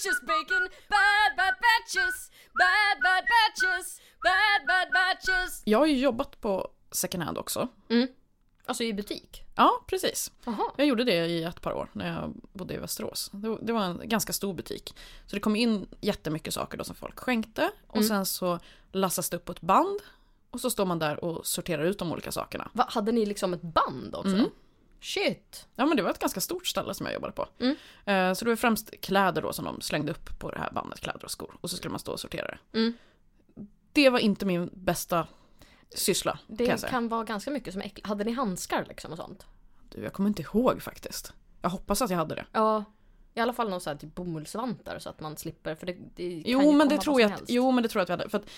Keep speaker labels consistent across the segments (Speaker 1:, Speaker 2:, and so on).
Speaker 1: sandwiches, bacon, bad bad batches, bad bad batches, bad bad batches.
Speaker 2: Jag har ju jobbat på second hand också.
Speaker 1: Alltså i butik?
Speaker 2: Ja, precis.
Speaker 1: Jaha.
Speaker 2: Jag gjorde det i ett par år när jag bodde i Västerås. Det var- en ganska stor butik. Så det kom in jättemycket saker då som folk skänkte. Och sen så lassas det upp på ett band. Och så står man där och sorterar ut de olika sakerna.
Speaker 1: Va, hade ni liksom ett band också?
Speaker 2: Mm.
Speaker 1: Shit.
Speaker 2: Ja men det var ett ganska stort ställe som jag jobbade på.
Speaker 1: Mm.
Speaker 2: Eh, Så det var främst kläder då som de slängde upp på det här bandet, kläder och skor. Och så skulle man stå och sortera det.
Speaker 1: Mm.
Speaker 2: Det var inte min bästa syssla
Speaker 1: Det
Speaker 2: kan
Speaker 1: kan, vara ganska mycket som är äckligt. Hade ni handskar liksom och sånt?
Speaker 2: Du, jag kommer inte ihåg faktiskt. Jag hoppas att jag hade det.
Speaker 1: Ja. I alla fall någon sån här typ bomullsvantar så att man slipper för det, det
Speaker 2: Jo men, det tror jag att, jo men det tror jag att vi hade. För att,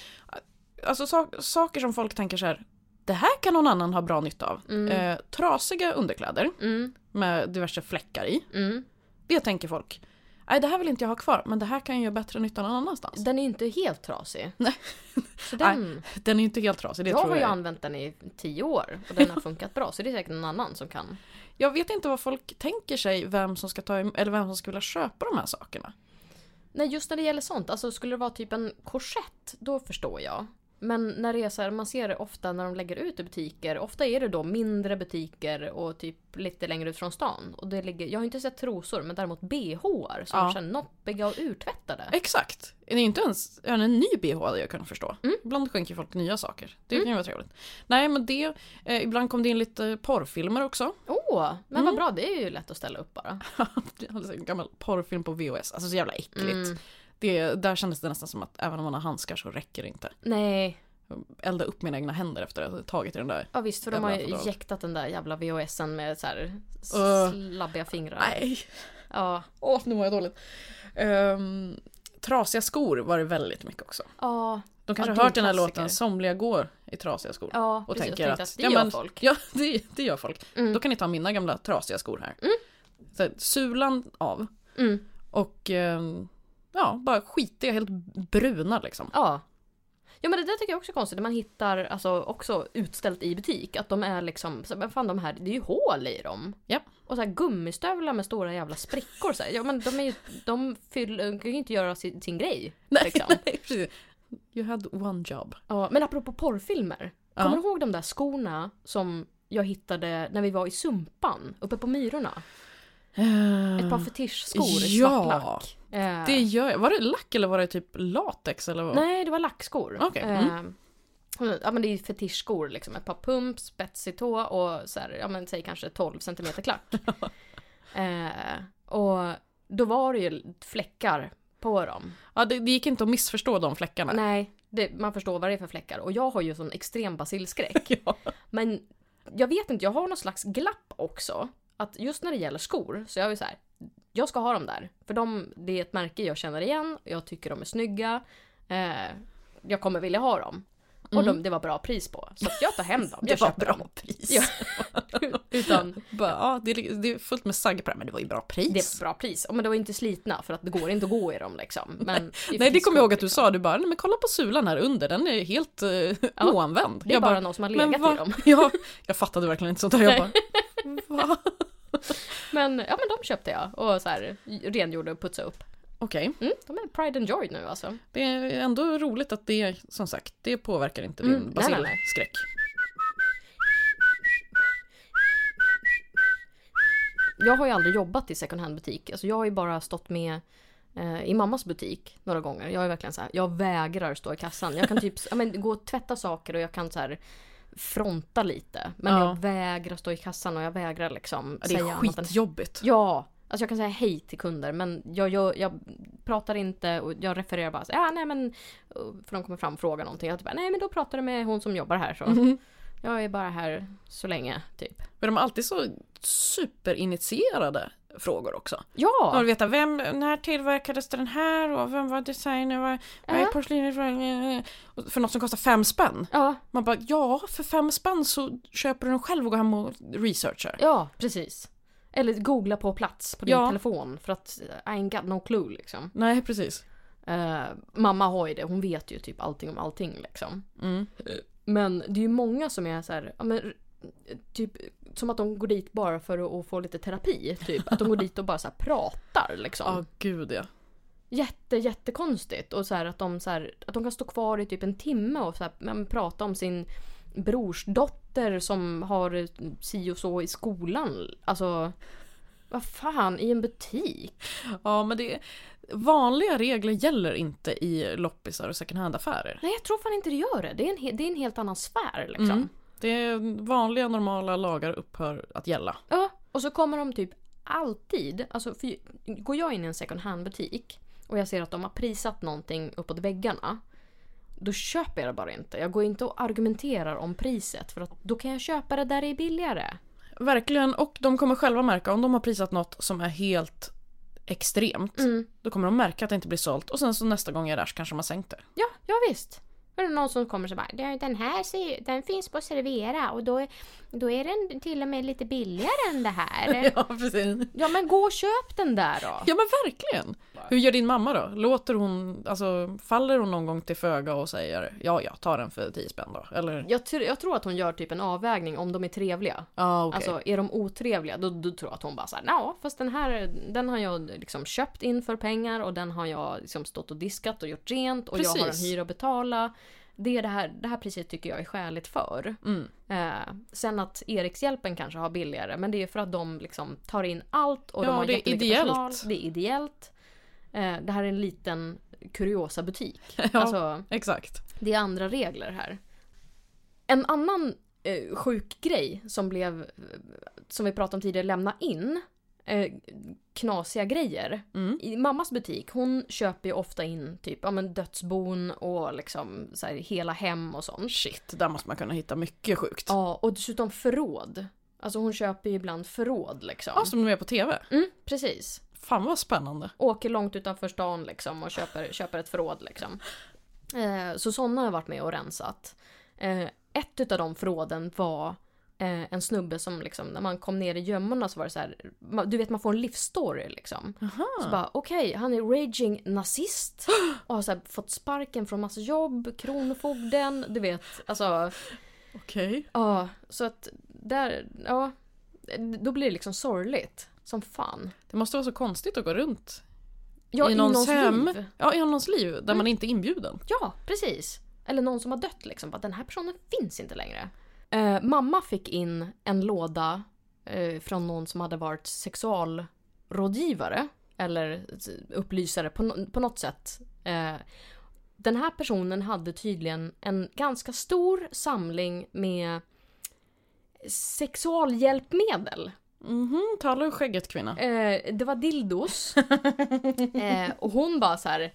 Speaker 2: alltså sak, saker som folk tänker så här. Det här kan någon annan ha bra nytta av. Eh, trasiga underkläder
Speaker 1: Mm,
Speaker 2: med diverse fläckar i.
Speaker 1: mm.
Speaker 2: Det tänker folk. Nej det här vill inte jag ha kvar men det här kan ju göra bättre nytta någon annanstans.
Speaker 1: Den är inte helt trasig.
Speaker 2: Nej.
Speaker 1: Så den,
Speaker 2: Den är inte helt trasig, det
Speaker 1: jag
Speaker 2: tror
Speaker 1: har ju
Speaker 2: jag.
Speaker 1: använt den i tio år och den har funkat bra så det är säkert någon annan som kan.
Speaker 2: Jag vet inte vad folk tänker sig vem som ska ta eller vem som ska vilja köpa de här sakerna.
Speaker 1: Nej just när det gäller sånt, alltså skulle det vara typ en korsett, då förstår jag. Men när det är så här, man ser det ofta när de lägger ut i butiker, ofta är det då mindre butiker och typ lite längre ut från stan. Och det ligger, jag har inte sett trosor men däremot bhar som
Speaker 2: Ja.
Speaker 1: är här noppiga och urtvättade.
Speaker 2: Exakt. Det är inte ens ja, en ny bh hade jag kunnat förstå.
Speaker 1: Mm.
Speaker 2: Ibland skänker folk nya saker. Det kan ju vara trevligt. Nej men det, eh, ibland kom det in lite porrfilmer också.
Speaker 1: Åh, men
Speaker 2: Mm.
Speaker 1: vad bra, det är ju lätt att ställa upp bara.
Speaker 2: alltså, en gammal porrfilm på VHS. Alltså så jävla äckligt.
Speaker 1: Mm.
Speaker 2: Det, där kändes det nästan som att även om man har handskar så räcker det inte.
Speaker 1: Nej,
Speaker 2: Elda upp mina egna händer efter att hade tagit i den där.
Speaker 1: ja visst för de har ju jäktat den där jävla VHSen med så här slabbiga fingrar.
Speaker 2: Nej,
Speaker 1: Ja,
Speaker 2: åh nu mår jag dåligt. Um, trasiga skor var det väldigt mycket också.
Speaker 1: ja,
Speaker 2: De kanske
Speaker 1: Ja,
Speaker 2: har hört den här
Speaker 1: klassiker.
Speaker 2: låten Somliga går i trasiga skor.
Speaker 1: ja
Speaker 2: och
Speaker 1: precis.
Speaker 2: tänker att,
Speaker 1: att det
Speaker 2: ja,
Speaker 1: gör
Speaker 2: men-
Speaker 1: folk.
Speaker 2: Ja, det, det gör folk.
Speaker 1: Mm.
Speaker 2: Då kan ni ta mina gamla trasiga skor här. Så, här, sulan av
Speaker 1: Mm.
Speaker 2: och ehm, ja, bara skitiga, helt bruna liksom.
Speaker 1: Ja. Ja men det där tycker jag också är konstigt, när man hittar alltså också utställt i butik, att de är liksom, så, men fan de här, det är ju hål i dem.
Speaker 2: Ja.
Speaker 1: Och så här gummistövlar med stora jävla sprickor så här. Ja men de är ju, de fyller, kan ju inte göra sin, sin grej.
Speaker 2: Nej,
Speaker 1: Liksom.
Speaker 2: nej, precis. You had one job.
Speaker 1: Ja, men apropå porrfilmer.
Speaker 2: Ja.
Speaker 1: Kommer du ihåg de där skorna som jag hittade när vi var i Sumpan, uppe på Myrorna? Ett par fetischskor i
Speaker 2: Ja.
Speaker 1: svart lack. Eh,
Speaker 2: Det gör jag. Var det lack eller var det typ latex eller vad?
Speaker 1: Nej, det var lackskor.
Speaker 2: Mm.
Speaker 1: Eh, ja men det är fetischskor liksom. Ett par pump, spetsig tå och så här, ja men säg kanske 12 cm klack. eh, och då var det ju fläckar på dem.
Speaker 2: Ja, det, det gick inte att missförstå de fläckarna.
Speaker 1: Nej, det, man förstår vad det är för fläckar. Och jag har ju sån extrem basilskräck.
Speaker 2: Ja.
Speaker 1: Men jag vet inte, jag har någon slags glapp också. Att just när det gäller skor så jag är så här. Jag ska ha dem där. För de, det är ett märke jag känner igen. Jag tycker de är snygga. Eh, jag kommer vilja ha dem. Och de, det var bra pris på. Så jag tar hem dem. Jag
Speaker 2: Mm. Det var bra
Speaker 1: dem.
Speaker 2: pris.
Speaker 1: Ja. Utan
Speaker 2: Bara, ja, det, är, det är fullt med sagg på det men det var ju bra pris.
Speaker 1: det är bra pris. Och Men de var inte slitna för att det går inte att gå i dem liksom. Men
Speaker 2: Nej, det kommer jag ihåg att du
Speaker 1: liksom.
Speaker 2: sa. Du bara, nej men kolla på sulan här under, den är helt uh, oanvänd.
Speaker 1: Det är
Speaker 2: jag
Speaker 1: bara någon som har legat
Speaker 2: men
Speaker 1: i dem.
Speaker 2: Ja, jag fattade verkligen inte sånt där. Jag bara, va?
Speaker 1: Men, ja, men de köpte jag och så här, rengjorde och putsade upp.
Speaker 2: Okej,
Speaker 1: Mm, de är pride and joy nu alltså.
Speaker 2: det är ändå roligt att det, som sagt, det påverkar inte
Speaker 1: Mm,
Speaker 2: din
Speaker 1: nej.
Speaker 2: basilskräck.
Speaker 1: Jag har ju aldrig jobbat i second hand butik. Alltså jag har ju bara stått med eh, i mammas butik några gånger. Jag är verkligen så här, jag vägrar stå i kassan. Jag kan typ ja, men, gå och tvätta saker och jag kan så här fronta lite. Men
Speaker 2: Ja.
Speaker 1: jag vägrar stå i kassan och jag vägrar liksom
Speaker 2: Det är
Speaker 1: säga annat än
Speaker 2: skitjobbigt.
Speaker 1: Ja, alltså jag kan säga hej till kunder men jag, jag, jag pratar inte och jag refererar bara så, ja nej men för de kommer fram och frågar någonting. Jag typ, nej men då pratar du med hon som jobbar här så.
Speaker 2: Mhm.
Speaker 1: Jag är bara här så länge typ.
Speaker 2: Men de har alltid så superinitierade frågor också.
Speaker 1: Ja!
Speaker 2: Man vill veta vem, när tillverkades den här och vem var designer, vad, vad är porslinet för, och för något som kostar fem spänn?
Speaker 1: Ja,
Speaker 2: Man bara, ja, för fem spänn så köper du den själv och går hem och researchar.
Speaker 1: ja precis. Eller googla på plats på din
Speaker 2: Ja.
Speaker 1: telefon för att I ain't got no clue liksom.
Speaker 2: Nej, precis.
Speaker 1: Eh, mamma har ju det, hon vet ju typ allting om allting liksom.
Speaker 2: Mm.
Speaker 1: Men det är ju många som är så här, ja, men, typ som att de går dit bara för att, få lite terapi. Typ. Att de går dit och bara så pratar liksom.
Speaker 2: Ja, gud ja.
Speaker 1: Jätte, jättekonstigt. Och så här att, de, så här, att de kan stå kvar i typ en timme och så här, prata om sin brorsdotter som har si och så i skolan. Alltså, vad fan, i en butik?
Speaker 2: Ja, men det... Vanliga regler gäller inte i loppisar och second hand-affärer.
Speaker 1: Nej, jag tror fan inte det gör det. Det är en, det är en helt annan sfär liksom.
Speaker 2: Mm. Det är vanliga normala lagar upphör att gälla.
Speaker 1: Ja, och så kommer de typ alltid, alltså för, går jag in i en second hand butik och jag ser att de har prisat någonting uppåt väggarna. Då köper jag det bara inte. Jag går inte och argumenterar om priset för att då kan jag köpa det där det är billigare.
Speaker 2: Verkligen, och de kommer själva märka om de har prisat något som är helt extremt.
Speaker 1: Mm.
Speaker 2: Då kommer de märka att det inte blir sålt och sen så nästa gång jag är där så kanske de har sänkt det.
Speaker 1: Ja, ja visst. Är det någon som kommer så bara "Det- den här ser, den finns på Servera och då, är- då är den till och med lite billigare än det här.
Speaker 2: Ja, precis.
Speaker 1: Ja men gå och köp den där då.
Speaker 2: Ja men verkligen. Hur gör din mamma då? Låter hon, alltså faller hon någon gång till föga och säger ja, ja, ta den för 10 spänn då? Eller?
Speaker 1: Jag, tr- jag tror att hon gör typ en avvägning om de är trevliga.
Speaker 2: Ja, okej.
Speaker 1: Alltså är de otrevliga då, då tror jag att hon bara såhär, ja fast den här den har jag liksom köpt in för pengar och den har jag liksom stått och diskat och gjort rent och jag har en
Speaker 2: Precis.
Speaker 1: hyra att betala. Det, är det, här, det här priset tycker jag är skäligt för.
Speaker 2: Mm.
Speaker 1: Eh, sen att Erikshjälpen kanske har billigare men det är för att de liksom tar in allt och de
Speaker 2: Ja,
Speaker 1: har
Speaker 2: det är ideellt.
Speaker 1: personal. Det är ideellt. Eh, det här är en liten kuriosa butik.
Speaker 2: Ja,
Speaker 1: Alltså,
Speaker 2: exakt.
Speaker 1: det är andra regler här. En annan eh, sjuk grej som blev, som vi pratade om tidigare, lämna in. Eh, knasiga grejer.
Speaker 2: Mm.
Speaker 1: I mammas butik, hon köper ju ofta in typ ja, men dödsbon och liksom så här, hela hem och sånt.
Speaker 2: Shit, där måste man kunna hitta mycket sjukt.
Speaker 1: Ja, och dessutom förråd. Alltså hon köper ju ibland förråd liksom.
Speaker 2: Ja, som de är på TV.
Speaker 1: Mm, precis.
Speaker 2: Fan vad spännande.
Speaker 1: Åker långt utanför stan liksom och köper, köper ett förråd liksom. Eh, så sådana har jag varit med och rensat. Eh, ett utav de förråden var eh, en snubbe som liksom, när man kom ner i gömmorna så var det så här, du vet man får en livsstory liksom.
Speaker 2: Aha.
Speaker 1: Så bara okej, han är raging nazist och har så här, fått sparken från massa jobb, kronofogden, du vet, alltså
Speaker 2: Okej.
Speaker 1: ja, så att där, ja, då blir det liksom sorgligt som fan.
Speaker 2: Det måste vara så konstigt att gå runt
Speaker 1: Ja,
Speaker 2: i någons, hem.
Speaker 1: liv.
Speaker 2: Ja, i någons liv där
Speaker 1: Mm.
Speaker 2: man inte är inbjuden.
Speaker 1: Ja, precis. Eller någon som har dött liksom. Bara, den här personen finns inte längre. Eh, mamma fick in en låda eh, från någon som hade varit sexualrådgivare. Eller upplysare på, på något sätt. Eh, den här personen hade tydligen en ganska stor samling med sexualhjälpmedel.
Speaker 2: Mhm, talar ur skägget kvinna.
Speaker 1: Eh, det var dildos. eh, och hon bara så här.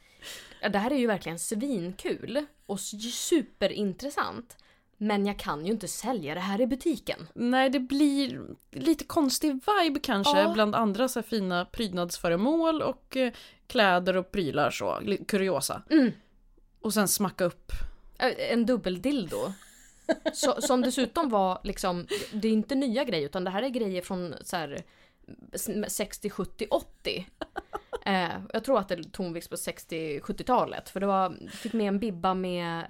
Speaker 1: "Ja, Det här är ju verkligen svinkul och superintressant. Men jag kan ju inte sälja det här i butiken.
Speaker 2: Nej, det blir lite konstig vibe kanske
Speaker 1: Ja.
Speaker 2: bland andra så här fina prydnadsföremål och eh, kläder och prylar så, kuriosa.
Speaker 1: Mm.
Speaker 2: Och sen smacka upp.
Speaker 1: En dubbeldildo. Så, som dessutom var liksom, det är inte nya grejer utan det här är grejer från så här, s- 60, 70, 80. Eh, jag tror att det är tonvikt på 60-70-talet för det var, fick med en bibba med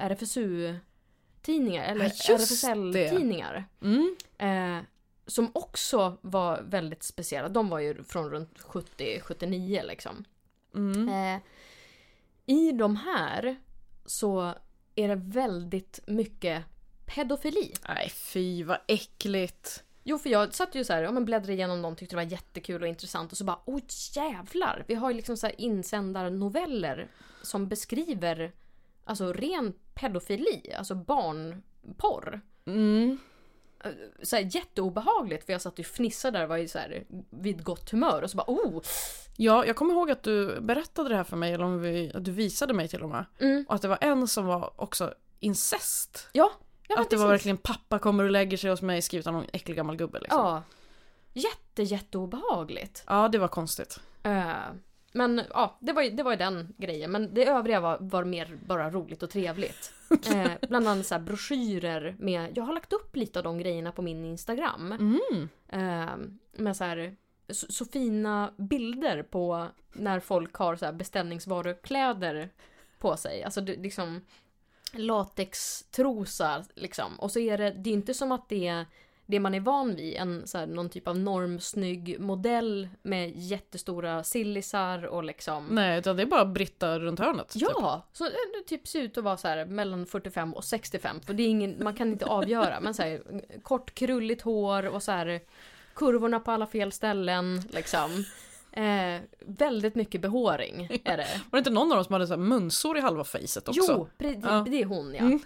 Speaker 1: RFSU-tidningar eller
Speaker 2: Ja,
Speaker 1: RFSL-tidningar.
Speaker 2: Mm.
Speaker 1: Eh, som också var väldigt speciella. De var ju från runt 70-79 liksom.
Speaker 2: Mm.
Speaker 1: Eh, I de här så är det väldigt mycket pedofili.
Speaker 2: Nej, fy vad äckligt.
Speaker 1: Jo, för jag satt ju så här, ja, men bläddrade igenom dem, tyckte det var jättekul och intressant och så bara oj jävlar! Vi har ju liksom så här insändarnoveller som beskriver alltså ren pedofili, alltså barnporr.
Speaker 2: Mm.
Speaker 1: Så här, jätteobehagligt för jag satt och fnissade där och var ju så här vid gott humör och så bara oh!
Speaker 2: Ja, jag kommer ihåg att du berättade det här för mig, eller om vi, att du visade mig till och med.
Speaker 1: Mm.
Speaker 2: Och att det var en som var också incest.
Speaker 1: Ja, ja
Speaker 2: att det var
Speaker 1: precis.
Speaker 2: verkligen pappa kommer och lägger sig hos mig skrivet av någon äcklig gammal gubbe liksom.
Speaker 1: Ja. Jätte, jätteobehagligt.
Speaker 2: ja, det var konstigt.
Speaker 1: Eh, men ja, det var, ju, det var ju den grejen. Men det övriga var, var mer bara roligt och trevligt. Eh, bland annat så här broschyrer med, jag har lagt upp lite av de grejerna på min Instagram.
Speaker 2: Mm.
Speaker 1: Eh, med så här så, så fina bilder på när folk har så här beställningsvarukläder på sig. Alltså det, liksom latextrosar liksom. Och så är det, det är inte som att det är det man är van vid. En, så här, någon typ av normsnygg modell med jättestora sillisar och liksom...
Speaker 2: Nej, utan det är bara Britta runt hörnet. typ.
Speaker 1: Ja, så det typ ser ut att vara så här mellan 45 och 65. För det är ingen, man kan inte avgöra. Men så här, kort krulligt hår och så här kurvorna på alla fel ställen liksom. Eh, väldigt mycket behåring är det.
Speaker 2: Var det inte någon av dem som hade så munsår i halva facet också?
Speaker 1: Jo, pre-
Speaker 2: Ja.
Speaker 1: det är hon ja.
Speaker 2: Mm.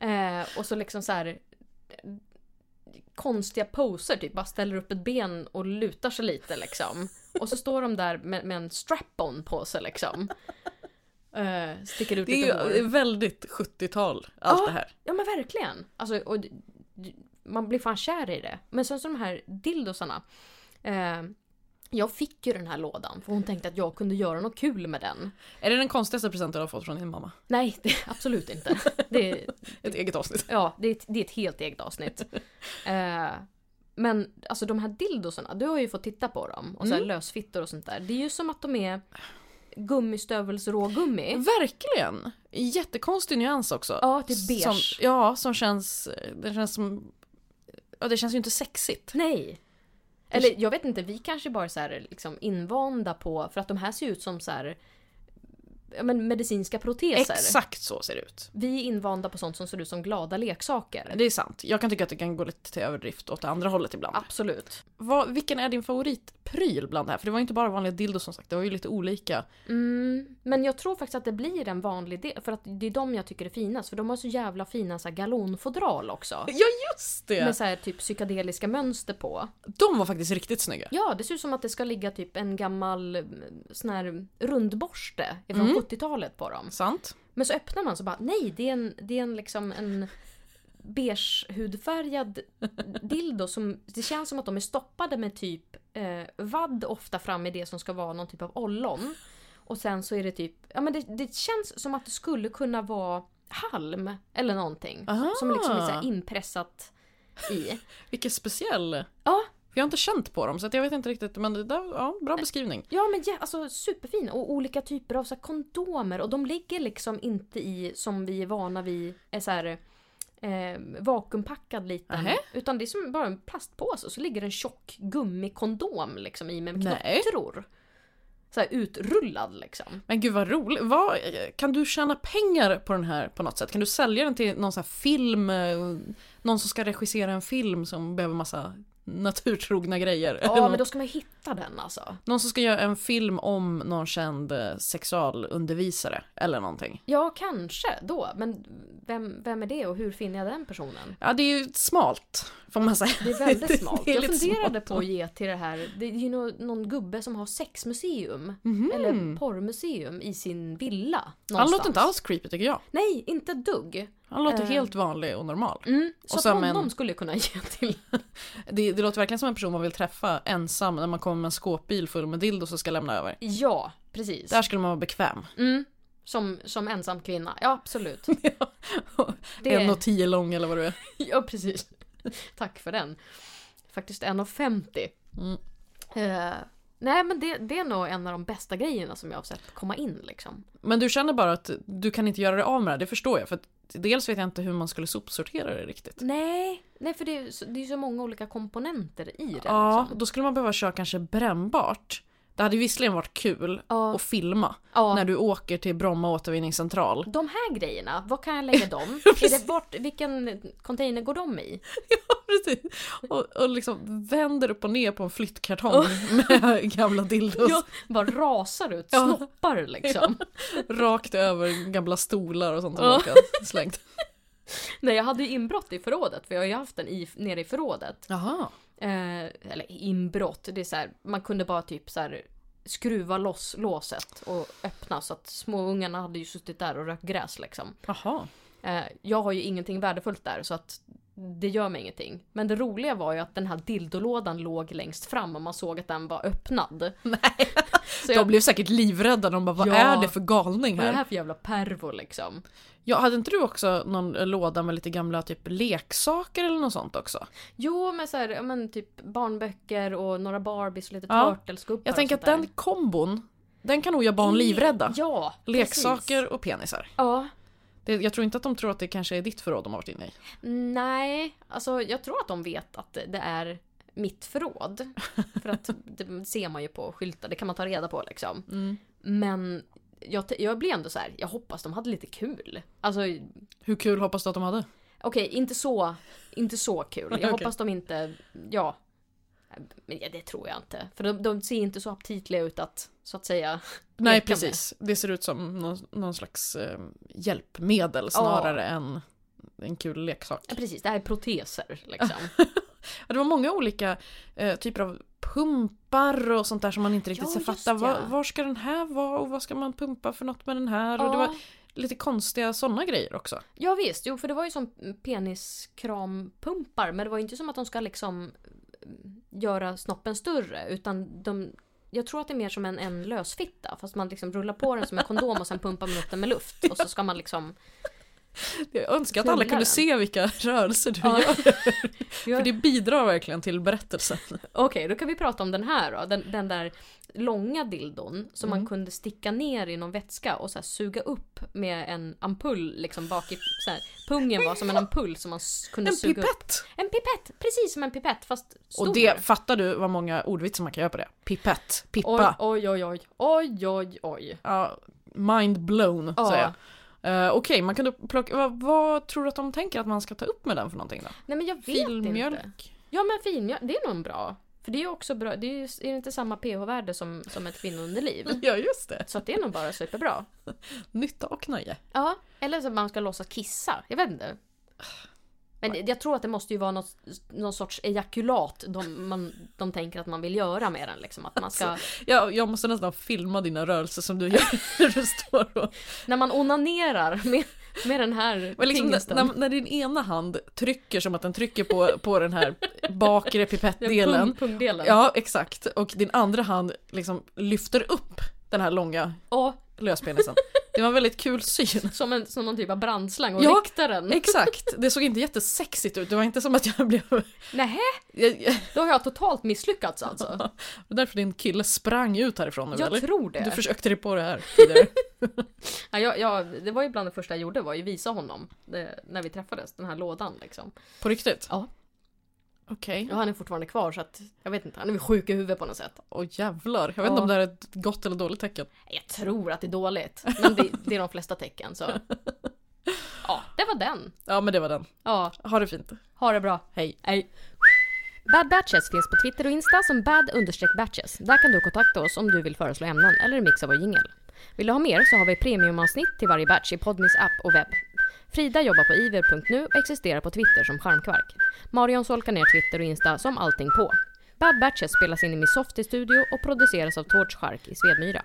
Speaker 1: Mm. Eh, och så liksom så här eh, konstiga poser, typ bara ställer upp ett ben och lutar sig lite liksom. Och så står de där med, med en strap-on på sig liksom. Eh, sticker ut
Speaker 2: Det är
Speaker 1: lite
Speaker 2: ju väldigt 70-tal, allt
Speaker 1: Ja.
Speaker 2: det här.
Speaker 1: Ja men verkligen. Alltså, och, man blir fan kär i det. Men sen så de här dildosarna. Eh, jag fick ju den här lådan för hon tänkte att jag kunde göra något kul med den.
Speaker 2: Är det den konstigaste presenten du har fått från din mamma?
Speaker 1: Nej, det, absolut inte. Det, är-
Speaker 2: Ett eget avsnitt.
Speaker 1: ja, det, är ett- det är ett helt eget avsnitt. Eh, men alltså de här dildosarna, du har ju fått titta på dem. Och så här
Speaker 2: Mm.
Speaker 1: lösfittor och sånt där. Det är ju som att de är gummistövelsrågummi.
Speaker 2: Verkligen! Jättekonstig nyans också.
Speaker 1: Ja, det är beige.
Speaker 2: Som, ja, som känns... Det känns som... Ja, det känns ju inte sexigt.
Speaker 1: Nej. Eller jag vet inte, vi kanske bara är så här, liksom invanda på, för att de här ser ut som så här, men medicinska proteser.
Speaker 2: Exakt så ser det ut.
Speaker 1: Vi är invanda på sånt som ser ut som glada leksaker.
Speaker 2: Det är sant. Jag kan tycka att det kan gå lite till överdrift åt det andra hållet ibland.
Speaker 1: Absolut.
Speaker 2: Vad, vilken är din favoritpryl bland det här? För det var ju inte bara vanliga dildos som sagt, det var ju lite olika.
Speaker 1: Mm, men jag tror faktiskt att det blir en vanlig del, för att det är de jag tycker är finast. För de har så jävla fina så här galonfodral också.
Speaker 2: Ja, just det!
Speaker 1: Med så här typ psykedeliska mönster på.
Speaker 2: De var faktiskt riktigt snygga.
Speaker 1: Ja, det ser ut som att det ska ligga typ en gammal mm, sån här rundborste från
Speaker 2: Mm.
Speaker 1: 70-talet på dem.
Speaker 2: Sant?
Speaker 1: Men så öppnar man så bara nej, det är en, det är en liksom en beige hudfärgad dildo som det känns som att de är stoppade med typ eh, vadd ofta fram i det som ska vara någon typ av ollon. Och sen så är det typ, ja men det, det känns som att det skulle kunna vara halm eller någonting.
Speaker 2: Aha.
Speaker 1: Som liksom är så inpressat i.
Speaker 2: Vilken speciell.
Speaker 1: Ja,
Speaker 2: Jag har inte känt på dem så att jag vet inte riktigt men det där, ja, bra beskrivning.
Speaker 1: Ja men ja, alltså superfin och olika typer av så här, kondomer och de ligger liksom inte i som vi är vana vid är så här, eh, vakuumpackad liten.
Speaker 2: Nähä.
Speaker 1: Utan det är som bara en plastpåse och så ligger en tjock gummikondom liksom i med knottror. Så här utrullad liksom.
Speaker 2: Men gud vad roligt. Vad, kan du tjäna pengar på den här på något sätt? Kan du sälja den till någon sån här film? eh, Någon som ska regissera en film som behöver massa naturtrogna grejer?
Speaker 1: Ja
Speaker 2: någon,
Speaker 1: men då ska man hitta den alltså.
Speaker 2: någon som ska göra en film om någon känd eh, sexualundervisare eller någonting.
Speaker 1: Ja kanske då, men vem, vem är det och hur finner jag den personen?
Speaker 2: Ja det är ju smalt får man säga.
Speaker 1: Det är väldigt smalt.
Speaker 2: Är
Speaker 1: jag funderade
Speaker 2: smalt.
Speaker 1: på att ge till det här, det är ju nå- någon gubbe som har sexmuseum.
Speaker 2: Mhm.
Speaker 1: Eller porrmuseum i sin villa.
Speaker 2: Han låter inte alls creepy tycker jag.
Speaker 1: Nej, inte dugg.
Speaker 2: Han låter
Speaker 1: Eh.
Speaker 2: helt vanlig och normal.
Speaker 1: Mm, så
Speaker 2: Och
Speaker 1: att
Speaker 2: sen
Speaker 1: honom
Speaker 2: men-
Speaker 1: skulle jag kunna ge till.
Speaker 2: Det, det låter verkligen som en person man vill träffa ensam när man kommer med en skåpbil full med dildos och ska lämna över.
Speaker 1: Ja, precis.
Speaker 2: Där skulle man vara bekväm.
Speaker 1: Mm, som, som ensam kvinna. Ja, absolut. Det-
Speaker 2: En och tio lång eller vad du är.
Speaker 1: Ja, precis. Tack för den. Faktiskt 1,50.
Speaker 2: Mm.
Speaker 1: Eh, nej, men det, det är nog en av de bästa grejerna som jag har sett komma in liksom.
Speaker 2: Men du känner bara att du kan inte göra det av med det, det förstår jag. För att dels vet jag inte hur man skulle sopsortera det riktigt.
Speaker 1: Nej, nej för det är, så, det är så många olika komponenter i det.
Speaker 2: Ja,
Speaker 1: liksom.
Speaker 2: då skulle man behöva köra kanske brännbart. Det hade visserligen varit kul
Speaker 1: Ja.
Speaker 2: att filma
Speaker 1: ja.
Speaker 2: när du åker till Bromma återvinningscentral.
Speaker 1: De här grejerna, var kan jag lägga dem? är det vart, vilken container går de i?
Speaker 2: Precis. Och, och liksom vänder upp och ner på en flyttkartong med gamla dildos.
Speaker 1: Ja, bara rasar ut
Speaker 2: Ja.
Speaker 1: snoppar liksom.
Speaker 2: Rakt över gamla stolar och sånt som
Speaker 1: Ja.
Speaker 2: slängt.
Speaker 1: Nej, jag hade ju inbrott i förrådet för jag har ju haft den i, nere i förrådet.
Speaker 2: Jaha.
Speaker 1: Eh, eller inbrott, det är så här, man kunde bara typ så här skruva loss låset och öppna så att småungarna hade ju suttit där och rökt gräs liksom.
Speaker 2: Jaha.
Speaker 1: Eh, jag har ju ingenting värdefullt där så att det gör mig ingenting. Men det roliga var ju att den här dildolådan låg längst fram och man såg att den var öppnad.
Speaker 2: Nej.
Speaker 1: Så
Speaker 2: De
Speaker 1: jag,
Speaker 2: blev säkert livrädda. De bara, vad
Speaker 1: Ja.
Speaker 2: är det för galning
Speaker 1: vad är det
Speaker 2: här?
Speaker 1: här för jävla pervo liksom?
Speaker 2: Ja, hade inte du också någon låda med lite gamla typ leksaker eller något sånt också?
Speaker 1: Jo, men så här, men typ barnböcker och några Barbies och lite
Speaker 2: Ja.
Speaker 1: Turtles-gubbar
Speaker 2: Jag tänker att den kombon, den kan nog göra barn livrädda.
Speaker 1: Ja,
Speaker 2: Leksaker
Speaker 1: precis.
Speaker 2: och penisar.
Speaker 1: Ja,
Speaker 2: Det, jag tror inte att de tror att det kanske är ditt förråd de har varit inne i.
Speaker 1: Nej, alltså jag tror att de vet att det är mitt förråd. För att det ser man ju på skyltar, det kan man ta reda på liksom.
Speaker 2: Mm.
Speaker 1: Men jag, jag blir ändå så här, jag hoppas de hade lite kul. Alltså
Speaker 2: Hur kul hoppas du att de hade?
Speaker 1: Okej, inte så, inte så kul. Jag
Speaker 2: Okej.
Speaker 1: hoppas de inte, ja. Men det tror jag inte. För de, de ser inte så aptitliga ut att, så att säga.
Speaker 2: Nej,
Speaker 1: leka med.
Speaker 2: precis. Det ser ut som någon, någon slags eh, hjälpmedel snarare än en kul leksak.
Speaker 1: Ja, precis, det här är proteser liksom.
Speaker 2: Ja, det var många olika eh, typer av pumpar och sånt där som man inte riktigt
Speaker 1: Ja,
Speaker 2: så
Speaker 1: just
Speaker 2: fattar.
Speaker 1: ja.
Speaker 2: Var, var ska den här vara och vad ska man pumpa för något med den här? Och det var
Speaker 1: ja,
Speaker 2: lite konstiga sådana grejer också.
Speaker 1: ja visst, jo för det var ju som peniskrampumpar. Men det var ju inte som att de ska liksom mm, göra snoppen större. Utan de, jag tror att det är mer som en, en lösfitta. Fast man liksom rullar på den som en kondom och sen pumpar man upp den med luft. Och så ska man liksom...
Speaker 2: Jag önskar att alla kunde se vilka rörelser du
Speaker 1: Ja.
Speaker 2: gör. För det bidrar verkligen till berättelsen.
Speaker 1: Okej, då kan vi prata om den här då. Den, den där långa dildon som
Speaker 2: Mm.
Speaker 1: man kunde sticka ner i någon vätska och så suga upp med en ampull liksom bak i... Så här, pungen var som en ampull som man kunde
Speaker 2: En
Speaker 1: suga upp.
Speaker 2: pipett!
Speaker 1: En pipett! Precis som en pipett fast stor.
Speaker 2: Och det, fattar du vad många ordvitsar man kan göra på det? Pipett,
Speaker 1: Oj,
Speaker 2: pippa.
Speaker 1: oj, oj, oj. Oj, oj, oj.
Speaker 2: Ja, mind blown,
Speaker 1: Ja.
Speaker 2: säger jag. Eh, Okej, man kunde plocka, vad, vad tror du att de tänker att man ska ta upp med den för någonting då?
Speaker 1: Nej men jag vet inte.
Speaker 2: Filmjölk?
Speaker 1: Ja men filmjölk, det är nog bra. För det är ju också bra, det är ju är det inte samma pH-värde som, som ett kvinnounderliv.
Speaker 2: Ja, just det.
Speaker 1: Så det är nog bara superbra.
Speaker 2: Nytta och nöje.
Speaker 1: Ja, eller så att man ska låtsas kissa. Jag vet inte. Men jag tror att det måste ju vara något, någon sorts ejakulat de, man, de tänker att man vill göra med den. Liksom. Att man ska,
Speaker 2: Ja, jag måste nästan filma dina rörelser som du gör när du står och...
Speaker 1: när man onanerar med, med den här
Speaker 2: Men liksom, när, när din ena hand trycker som att den trycker på, på den här bakre pipettdelen.
Speaker 1: Pung, pungdelen.
Speaker 2: Ja, exakt. Och din andra hand liksom lyfter upp den här långa
Speaker 1: Och
Speaker 2: löspenisen. Det var en väldigt kul syn.
Speaker 1: som, en, som någon typ av brandslang och
Speaker 2: Ja,
Speaker 1: riktar den.
Speaker 2: Exakt, det såg inte jättesexigt ut. Det var inte som att jag blev...
Speaker 1: Nähä, då har jag totalt misslyckats alltså.
Speaker 2: det var därför din kille sprang ut härifrån nu
Speaker 1: Jag
Speaker 2: eller?
Speaker 1: tror det.
Speaker 2: Du försökte dig på det här tidigare.
Speaker 1: Ja, jag, jag, det var ju bland det första jag gjorde var ju visa honom det, när vi träffades, den här lådan liksom.
Speaker 2: På riktigt?
Speaker 1: Ja.
Speaker 2: Okej.
Speaker 1: Ja, han är fortfarande kvar så att jag vet inte, han är väl sjuk i huvudet på något sätt.
Speaker 2: Åh jävlar. Jag vet
Speaker 1: Ja.
Speaker 2: inte om det här är ett gott eller dåligt tecken.
Speaker 1: Jag tror att det är dåligt, men det, det är de flesta tecken så. Ja, det var den.
Speaker 2: Ja men det var den.
Speaker 1: Ja,
Speaker 2: Ha det fint.
Speaker 1: ha det bra.
Speaker 2: Hej.
Speaker 1: Hej. Bad Batches finns på Twitter och Insta som bad-batches. Där kan du kontakta oss om du vill föreslå ämnen eller mixa vår jingel. Vill du ha mer så har vi premiumavsnitt till varje batch i Podmis app och webb. Frida jobbar på iver.nu och existerar på Twitter som Charmkvark. Marion solkar ner Twitter och Insta som allting på. Bad Batches spelas in i Miss studio och produceras av Torch Chark i Svedmyra.